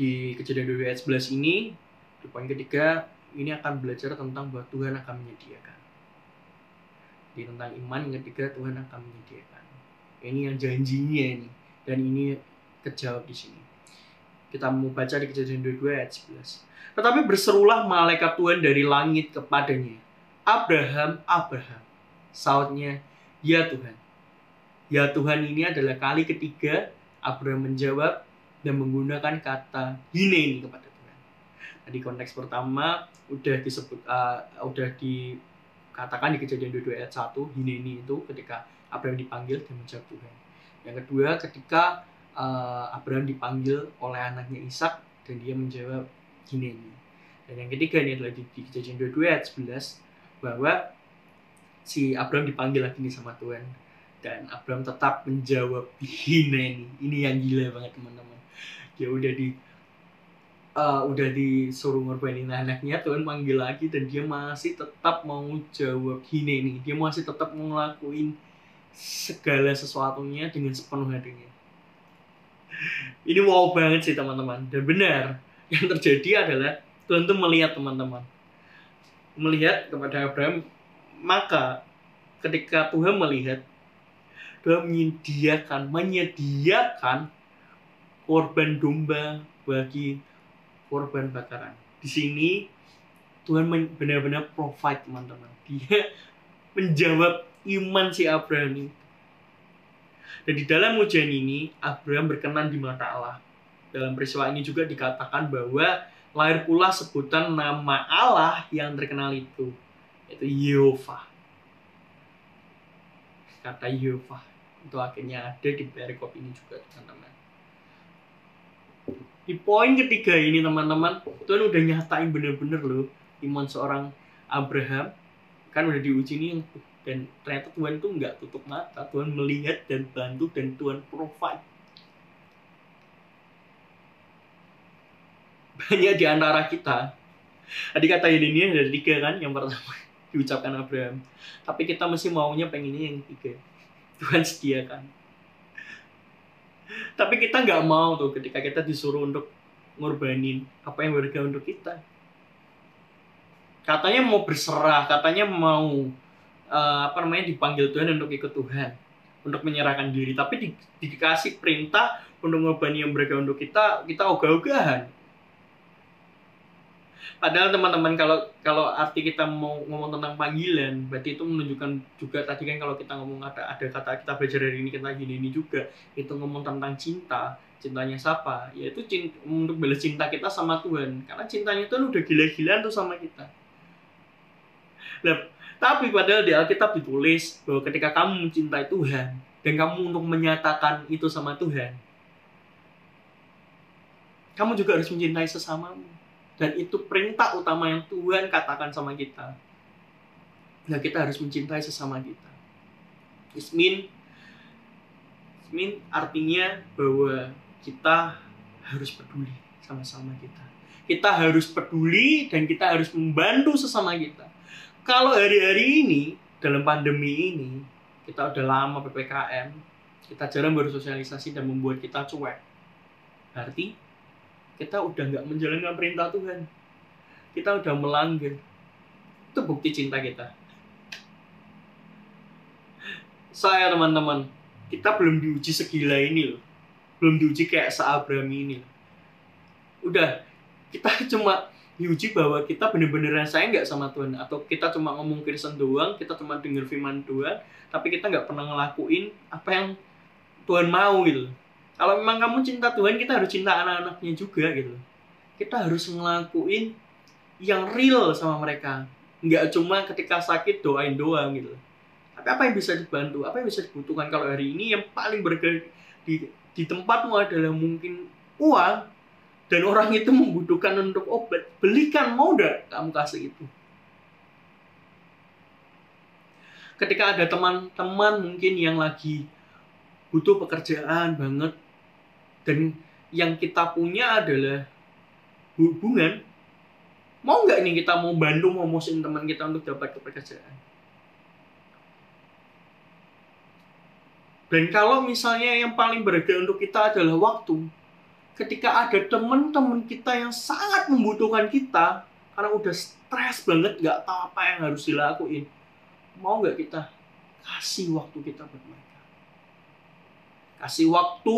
Di kejadian 22 ayat 11 ini, di poin ketiga, ini akan belajar tentang bahwa Tuhan akan menyediakan. Di tentang iman yang ketiga, Tuhan akan menyediakan. Ini yang janjinya ini. Dan ini kejawab di sini. Kita mau baca di kejadian 22 ayat 11. Tetapi berserulah malaikat Tuhan dari langit kepadanya. Abraham, Abraham. Sautnya, Ya Tuhan. Ya Tuhan ini adalah kali ketiga Abraham menjawab dan menggunakan kata ini kepada Tadi konteks pertama udah disebut uh, udah dikatakan di kejadian 22 ayat 1 ini itu ketika Abraham dipanggil dan menjawab Tuhan. Yang kedua ketika uh, Abraham dipanggil oleh anaknya Ishak dan dia menjawab ini Dan yang ketiga ini adalah di, di kejadian 22 ayat 11 bahwa si Abraham dipanggil lagi nih sama Tuhan. Dan Abraham tetap menjawab ini ini yang gila banget teman-teman. Dia udah di uh, udah disuruh ngorbanin anaknya Tuhan panggil lagi dan dia masih tetap mau jawab gini nih dia masih tetap mau ngelakuin segala sesuatunya dengan sepenuh hatinya. Ini wow banget sih teman-teman. Dan benar yang terjadi adalah Tuhan tuh melihat teman-teman. Melihat kepada Abraham maka ketika Tuhan melihat Abraham menyediakan menyediakan korban domba bagi korban bakaran. Di sini Tuhan benar-benar provide teman-teman. Dia *laughs* menjawab iman si Abraham ini. Dan di dalam ujian ini Abraham berkenan di mata Allah. Dalam peristiwa ini juga dikatakan bahwa lahir pula sebutan nama Allah yang terkenal itu yaitu Yehova. Kata Yehova itu akhirnya ada di perikop ini juga teman-teman. Di poin ketiga ini teman-teman, Tuhan udah nyatain bener-bener loh iman seorang Abraham. Kan udah diuji nih dan ternyata Tuhan tuh nggak tutup mata. Tuhan melihat dan bantu dan Tuhan provide. Banyak di antara kita. Tadi kata ini ada tiga kan yang pertama *laughs* diucapkan Abraham. Tapi kita masih maunya pengennya yang tiga. Tuhan sediakan tapi kita nggak mau tuh ketika kita disuruh untuk ngorbanin apa yang berharga untuk kita. Katanya mau berserah katanya mau uh, apa namanya dipanggil Tuhan untuk ikut Tuhan untuk menyerahkan diri. Tapi di, dikasih perintah untuk ngobani yang mereka untuk kita kita ogah-ogahan padahal teman-teman kalau kalau arti kita mau ngomong tentang panggilan berarti itu menunjukkan juga tadi kan kalau kita ngomong ada ada kata kita belajar dari ini kita gini ini juga. Itu ngomong tentang cinta cintanya siapa? Yaitu cinta, untuk balas cinta kita sama Tuhan. Karena cintanya Tuhan udah gila-gilaan tuh sama kita. Nah, tapi padahal di Alkitab ditulis bahwa ketika kamu mencintai Tuhan dan kamu untuk menyatakan itu sama Tuhan, kamu juga harus mencintai sesamamu. Dan itu perintah utama yang Tuhan katakan sama kita. Nah, kita harus mencintai sesama kita. Ismin, Ismin artinya bahwa kita harus peduli sama-sama kita. Kita harus peduli dan kita harus membantu sesama kita kalau hari-hari ini dalam pandemi ini kita udah lama ppkm kita jarang bersosialisasi dan membuat kita cuek berarti kita udah nggak menjalankan perintah Tuhan. Kita udah melanggar itu bukti cinta kita. Saya teman-teman kita belum diuji segila ini loh. Belum diuji kayak seabraham ini udah kita *laughs* cuma diuji bahwa kita bener-bener saya nggak sama Tuhan. Atau kita cuma ngomong Kristen doang kita cuma denger firman doang tapi kita nggak pernah ngelakuin apa yang Tuhan mau gitu kalau memang kamu cinta Tuhan kita harus cinta anak-anaknya juga gitu. Kita harus ngelakuin yang real sama mereka. Nggak cuma ketika sakit doain doang gitu. Tapi apa yang bisa dibantu? Apa yang bisa dibutuhkan? Kalau hari ini yang paling berharga di di tempatmu adalah mungkin uang dan orang itu membutuhkan untuk obat, belikan mau enggak kamu kasih itu. Ketika ada teman-teman mungkin yang lagi butuh pekerjaan banget dan yang kita punya adalah hubungan, mau nggak nih kita mau bantu mau musim teman kita untuk dapat pekerjaan? Dan kalau misalnya yang paling berharga untuk kita adalah waktu, ketika ada teman-teman kita yang sangat membutuhkan kita karena udah stres banget nggak tahu apa yang harus dilakuin mau nggak kita kasih waktu kita buat mereka? Kasih waktu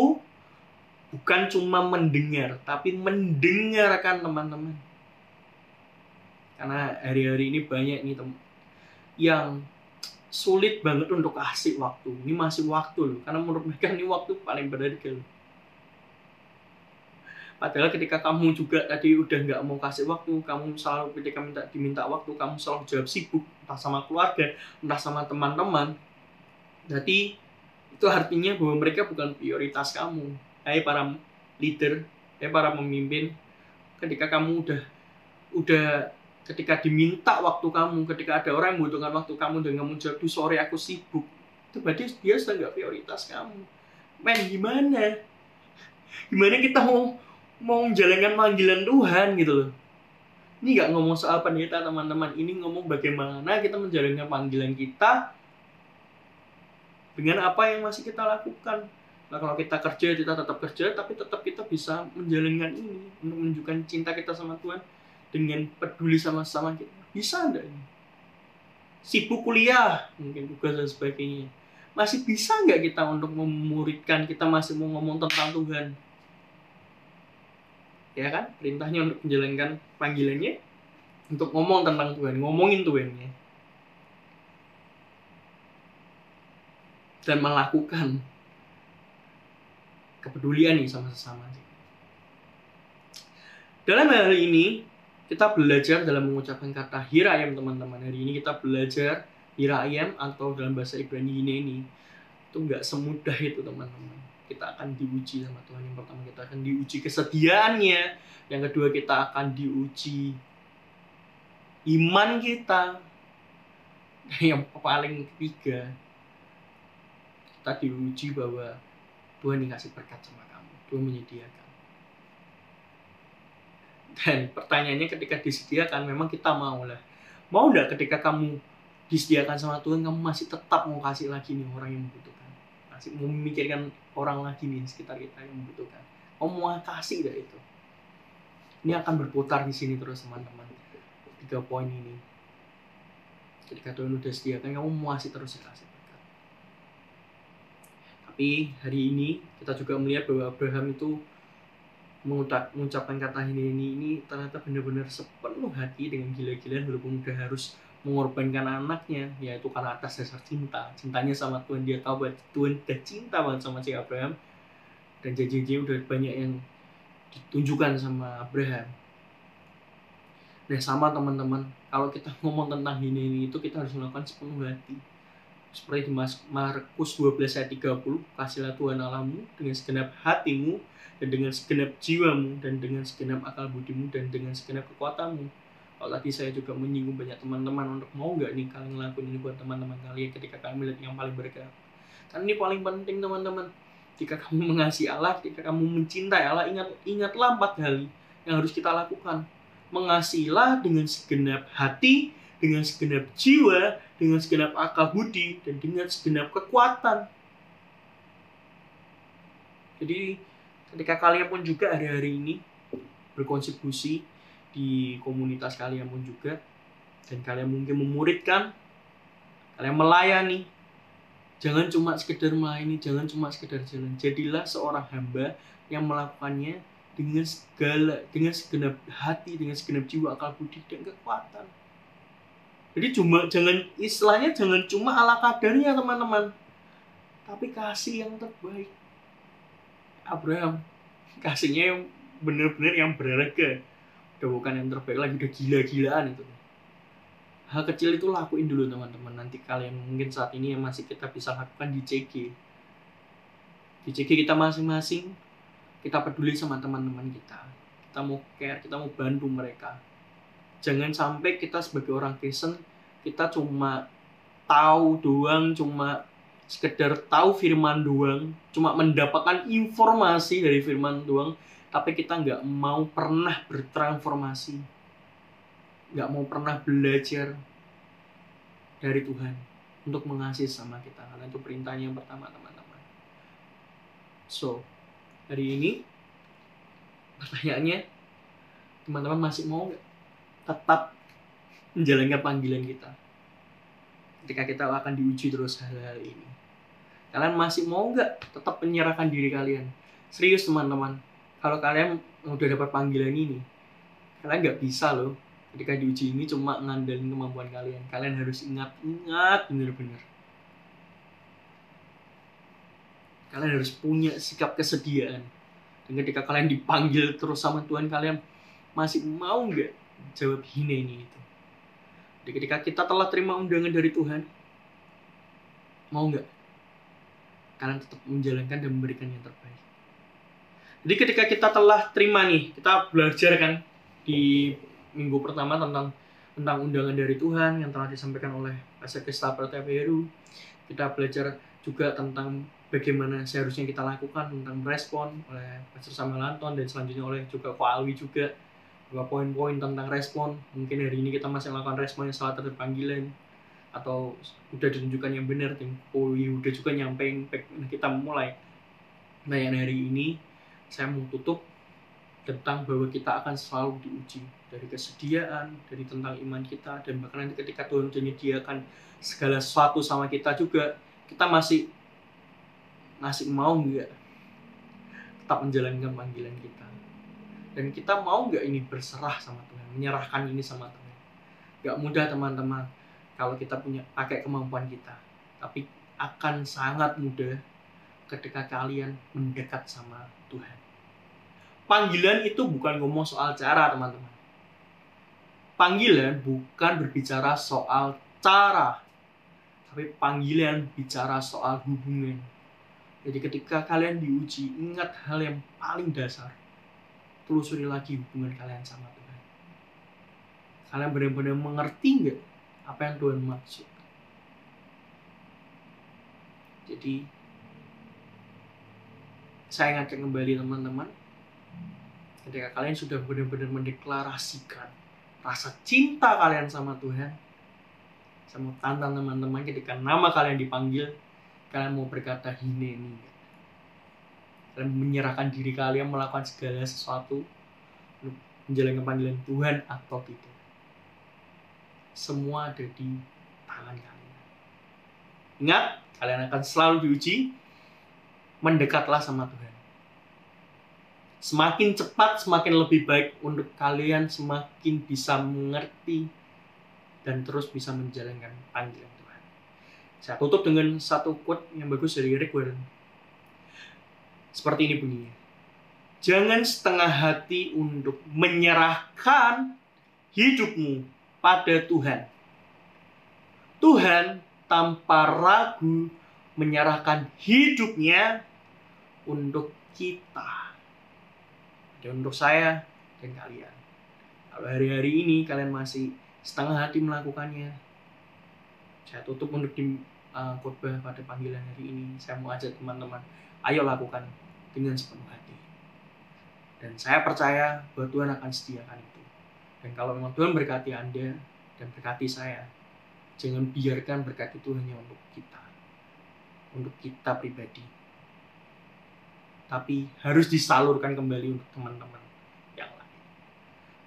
bukan cuma mendengar tapi mendengarkan teman-teman karena hari-hari ini banyak nih teman yang sulit banget untuk kasih waktu ini masih waktu loh karena menurut mereka ini waktu paling berharga loh Padahal ketika kamu juga tadi udah nggak mau kasih waktu, kamu selalu ketika minta diminta waktu, kamu selalu jawab sibuk, entah sama keluarga, entah sama teman-teman. Jadi itu artinya bahwa mereka bukan prioritas kamu. Hai para leader, hai para pemimpin, ketika kamu udah udah ketika diminta waktu kamu, ketika ada orang yang membutuhkan waktu kamu dan kamu jawab, sore aku sibuk, itu berarti dia sudah nggak prioritas kamu. Men, gimana? Gimana kita mau mau menjalankan panggilan Tuhan gitu loh. Ini nggak ngomong soal pendeta teman-teman, ini ngomong bagaimana kita menjalankan panggilan kita dengan apa yang masih kita lakukan. Nah kalau kita kerja, kita tetap kerja, tapi tetap kita bisa menjalankan ini untuk menunjukkan cinta kita sama Tuhan dengan peduli sama-sama kita. Bisa enggak ini? Sibuk kuliah, mungkin tugas dan sebagainya. masih bisa nggak kita untuk memuridkan kita masih mau ngomong tentang Tuhan ya kan perintahnya untuk menjalankan panggilannya untuk ngomong tentang Tuhan ngomongin Tuhannya dan melakukan kepedulian nih sama sesama dalam hal ini kita belajar dalam mengucapkan kata hirayam teman-teman. Hari ini kita belajar hirayam atau dalam bahasa Ibrani ini itu nggak semudah itu teman-teman. Kita akan diuji sama Tuhan. Yang pertama kita akan diuji kesetiaannya yang kedua kita akan diuji iman kita. Yang paling ketiga kita diuji bahwa Tuhan dikasih berkat sama kamu. Tuhan menyediakan. Dan pertanyaannya ketika disediakan memang kita mau lah. Mau nggak ketika kamu disediakan sama Tuhan kamu masih tetap mau kasih lagi nih orang yang membutuhkan? Masih memikirkan orang lagi nih sekitar kita yang membutuhkan? Kamu mau kasih dari itu? Ini akan berputar di sini terus teman-teman. Tiga poin ini. Ketika Tuhan udah sediakan kamu mau kasih terus ya kasih tapi hari ini kita juga melihat bahwa Abraham itu mengucapkan kata ini ini ini ternyata benar-benar sepenuh hati dengan gila-gilaan walaupun udah harus mengorbankan anaknya yaitu karena atas dasar cinta. Cintanya sama Tuhan dia tahu bahwa Tuhan udah cinta banget sama si Abraham. Dan janji-janji udah banyak yang ditunjukkan sama Abraham. Nah sama teman-teman kalau kita *laughs* ngomong tentang ini ini itu kita harus melakukan sepenuh hati seperti di Markus 12 ayat 30 kasihlah Tuhan Allahmu dengan segenap hatimu dan dengan segenap jiwamu dan dengan segenap akal budimu dan dengan segenap kekuatanmu. Kalau tadi saya juga menyinggung banyak teman-teman untuk mau nggak nih kalian ngelakuin ini buat teman-teman kalian ketika kalian melihat yang paling berkat karena ini paling penting teman-teman. Jika kamu mengasihi Allah ketika kamu mencintai Allah ingat ingatlah empat hal yang harus kita lakukan. Mengasihilah dengan segenap hati dengan segenap jiwa dengan segenap akal budi dan dengan segenap kekuatan. Jadi ketika kalian pun juga hari-hari ini berkontribusi di komunitas kalian pun juga dan kalian mungkin memuridkan kalian melayani jangan cuma sekedar melayani jangan cuma sekedar jalan. Jadilah seorang hamba yang melakukannya dengan segala dengan segenap hati dengan segenap jiwa akal budi dan kekuatan jadi cuma jangan istilahnya jangan cuma ala kadarnya teman-teman. Tapi kasih yang terbaik. Abraham *laughs* kasihnya yang benar-benar yang berharga. Udah bukan yang terbaik lagi udah gila-gilaan itu. Hal kecil itu lakuin dulu teman-teman. Nanti kalian mungkin saat ini yang masih kita bisa lakukan di CG di CG kita masing-masing kita peduli sama teman-teman kita. Kita mau care kita mau bantu mereka. Jangan sampai kita sebagai orang Kristen kita cuma tahu doang cuma sekedar tahu firman doang cuma mendapatkan informasi dari firman doang tapi kita nggak mau pernah bertransformasi. Nggak mau pernah belajar dari Tuhan untuk mengasihi sama kita. Karena itu perintahnya yang pertama teman-teman. So hari ini pertanyaannya teman-teman masih mau nggak tetap menjalankan panggilan kita. Ketika kita akan diuji terus hal-hal ini. Kalian masih mau nggak tetap menyerahkan diri kalian? Serius teman-teman. Kalau kalian udah dapat panggilan ini kalian nggak bisa loh ketika diuji ini cuma ngandelin kemampuan kalian. Kalian harus ingat ingat bener-bener kalian harus punya sikap kesediaan. Dan ketika kalian dipanggil terus sama Tuhan kalian masih mau nggak jawab hina ini itu ketika kita telah terima undangan dari Tuhan mau nggak? Kalian tetap menjalankan dan memberikan yang terbaik. Jadi ketika kita telah terima nih, kita belajar kan di minggu pertama tentang tentang undangan dari Tuhan yang telah disampaikan oleh Pastor Kristaper TPRU. Kita belajar juga tentang bagaimana seharusnya kita lakukan tentang respon oleh Pastor Samuel Anton dan selanjutnya oleh juga Ko Alwi juga dua poin-poin tentang respon. Mungkin hari ini kita masih melakukan respon yang salah terhadap panggilan atau udah ditunjukkan yang benar dan Ko udah juga nyampein kita mulai. Nah yang hari ini saya mau tutup tentang bahwa kita akan selalu diuji dari kesediaan, dari tentang iman kita, dan bahkan nanti ketika Tuhan menyediakan segala sesuatu sama kita juga, kita masih masih mau nggak tetap menjalankan panggilan kita dan kita mau nggak ini berserah sama Tuhan menyerahkan ini sama Tuhan nggak mudah teman-teman kalau kita punya pakai kemampuan kita tapi akan sangat mudah ketika kalian mendekat sama Tuhan panggilan itu bukan ngomong soal cara teman-teman panggilan bukan berbicara soal cara tapi panggilan bicara soal hubungan. Jadi ketika kalian diuji, ingat hal yang paling dasar. Telusuri lagi hubungan kalian sama Tuhan. Kalian benar-benar mengerti nggak apa yang Tuhan maksud? Jadi, saya ingatkan kembali teman-teman, ketika kalian sudah benar-benar mendeklarasikan rasa cinta kalian sama Tuhan, tantang teman-teman ketika nama kalian dipanggil kalian mau berkata hineni kalian menyerahkan diri kalian melakukan segala sesuatu menjalankan panggilan Tuhan atau tidak semua ada di tangan kalian ingat kalian akan selalu diuji mendekatlah sama Tuhan semakin cepat semakin lebih baik untuk kalian semakin bisa mengerti dan terus bisa menjalankan panggilan Tuhan. Saya tutup dengan satu quote yang bagus dari Rick Warren. Seperti ini bunyinya. Jangan setengah hati untuk menyerahkan hidupmu pada Tuhan. Tuhan tanpa ragu menyerahkan hidupnya untuk kita. Dan untuk saya dan kalian. Kalau hari-hari ini kalian masih setengah hati melakukannya. Saya tutup untuk di uh, khotbah pada panggilan hari ini. Saya mau ajak teman-teman, ayo lakukan dengan sepenuh hati. Dan saya percaya bahwa Tuhan akan sediakan itu. Dan kalau memang Tuhan berkati Anda dan berkati saya, jangan biarkan berkat itu hanya untuk kita. Untuk kita pribadi. Tapi harus disalurkan kembali untuk teman-teman yang lain.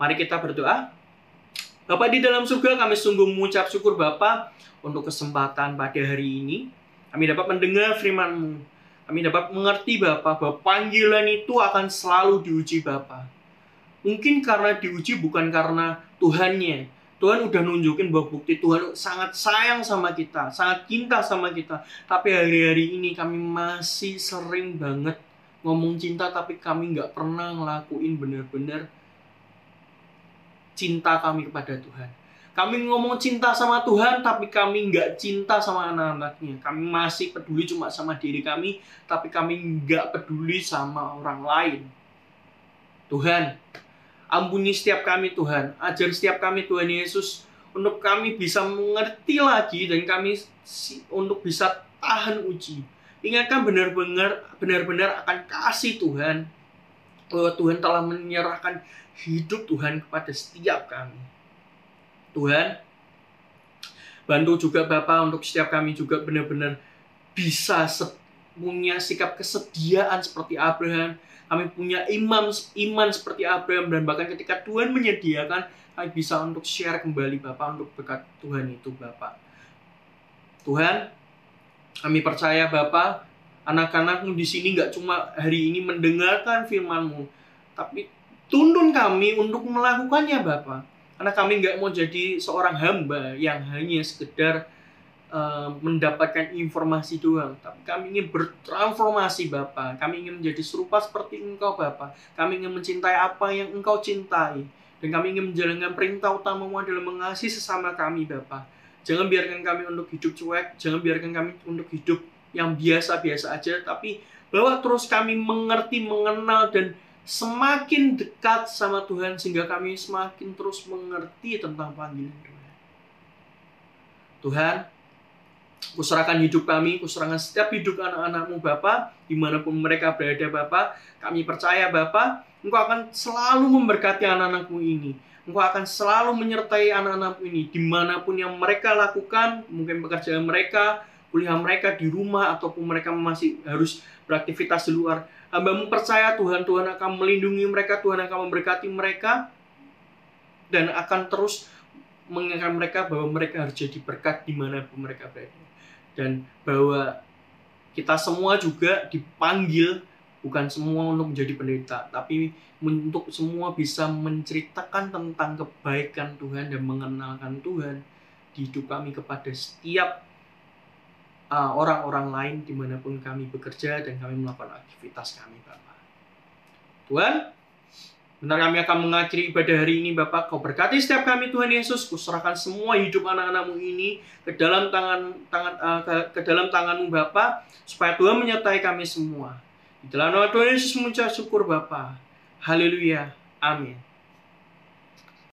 Mari kita berdoa. Bapak di dalam surga kami sungguh mengucap syukur Bapak untuk kesempatan pada hari ini. Kami dapat mendengar firman-Mu. Kami dapat mengerti Bapak bahwa panggilan itu akan selalu diuji Bapak. Mungkin karena diuji bukan karena Tuhannya. Tuhan udah nunjukin bahwa bukti Tuhan sangat sayang sama kita, sangat cinta sama kita. Tapi hari-hari ini kami masih sering banget ngomong cinta tapi kami nggak pernah ngelakuin bener-bener cinta kami kepada Tuhan. Kami ngomong cinta sama Tuhan, tapi kami nggak cinta sama anak-anaknya. Kami masih peduli cuma sama diri kami, tapi kami nggak peduli sama orang lain. Tuhan, ampuni setiap kami Tuhan. Ajar setiap kami Tuhan Yesus untuk kami bisa mengerti lagi dan kami untuk bisa tahan uji. Ingatkan benar-benar benar-benar akan kasih Tuhan bahwa Tuhan telah menyerahkan hidup Tuhan kepada setiap kami. Tuhan, bantu juga Bapak untuk setiap kami juga benar-benar bisa punya sikap kesediaan seperti Abraham. Kami punya imam iman seperti Abraham dan bahkan ketika Tuhan menyediakan kami bisa untuk share kembali Bapak untuk berkat Tuhan itu Bapak. Tuhan, kami percaya Bapak, anak-anakmu di sini nggak cuma hari ini mendengarkan firmanmu, tapi Tuntun kami untuk melakukannya Bapak. Karena kami nggak mau jadi seorang hamba yang hanya sekedar uh, mendapatkan informasi doang. Tapi kami ingin bertransformasi Bapak. Kami ingin menjadi serupa seperti Engkau Bapak. Kami ingin mencintai apa yang Engkau cintai. Dan kami ingin menjalankan perintah utamamu adalah mengasihi sesama kami Bapak. Jangan biarkan kami untuk hidup cuek. Jangan biarkan kami untuk hidup yang biasa-biasa aja. Tapi bahwa terus kami mengerti, mengenal, dan semakin dekat sama Tuhan sehingga kami semakin terus mengerti tentang panggilan Tuhan. Tuhan, kuserahkan hidup kami, kuserahkan setiap hidup anak-anakmu Bapak, di mana pun mereka berada Bapak, kami percaya Bapak, Engkau akan selalu memberkati anak-anakmu ini. Engkau akan selalu menyertai anak-anakmu ini, di mana pun yang mereka lakukan, mungkin pekerjaan mereka, kuliah mereka di rumah, ataupun mereka masih harus beraktivitas di luar Hambamu percaya Tuhan, Tuhan akan melindungi mereka, Tuhan akan memberkati mereka, dan akan terus mengingatkan mereka bahwa mereka harus jadi berkat di mana pun mereka berada. dan bahwa kita semua juga dipanggil bukan semua untuk menjadi pendeta, tapi untuk semua bisa menceritakan tentang kebaikan Tuhan dan mengenalkan Tuhan di hidup kami kepada setiap uh, orang-orang uh, lain di mana pun kami bekerja dan kami melakukan aktivitas kami Bapak. Tuhan, benar kami akan mengakhiri ibadah hari ini Bapak. Kau berkati setiap kami Tuhan Yesus. Kuserahkan semua hidup anak-anakmu ini ke dalam tangan tangan uh, ke, ke dalam tanganmu Bapak supaya Tuhan menyertai kami semua. Di dalam nama Tuhan Yesus mengucap syukur Bapa. Haleluya. Amin.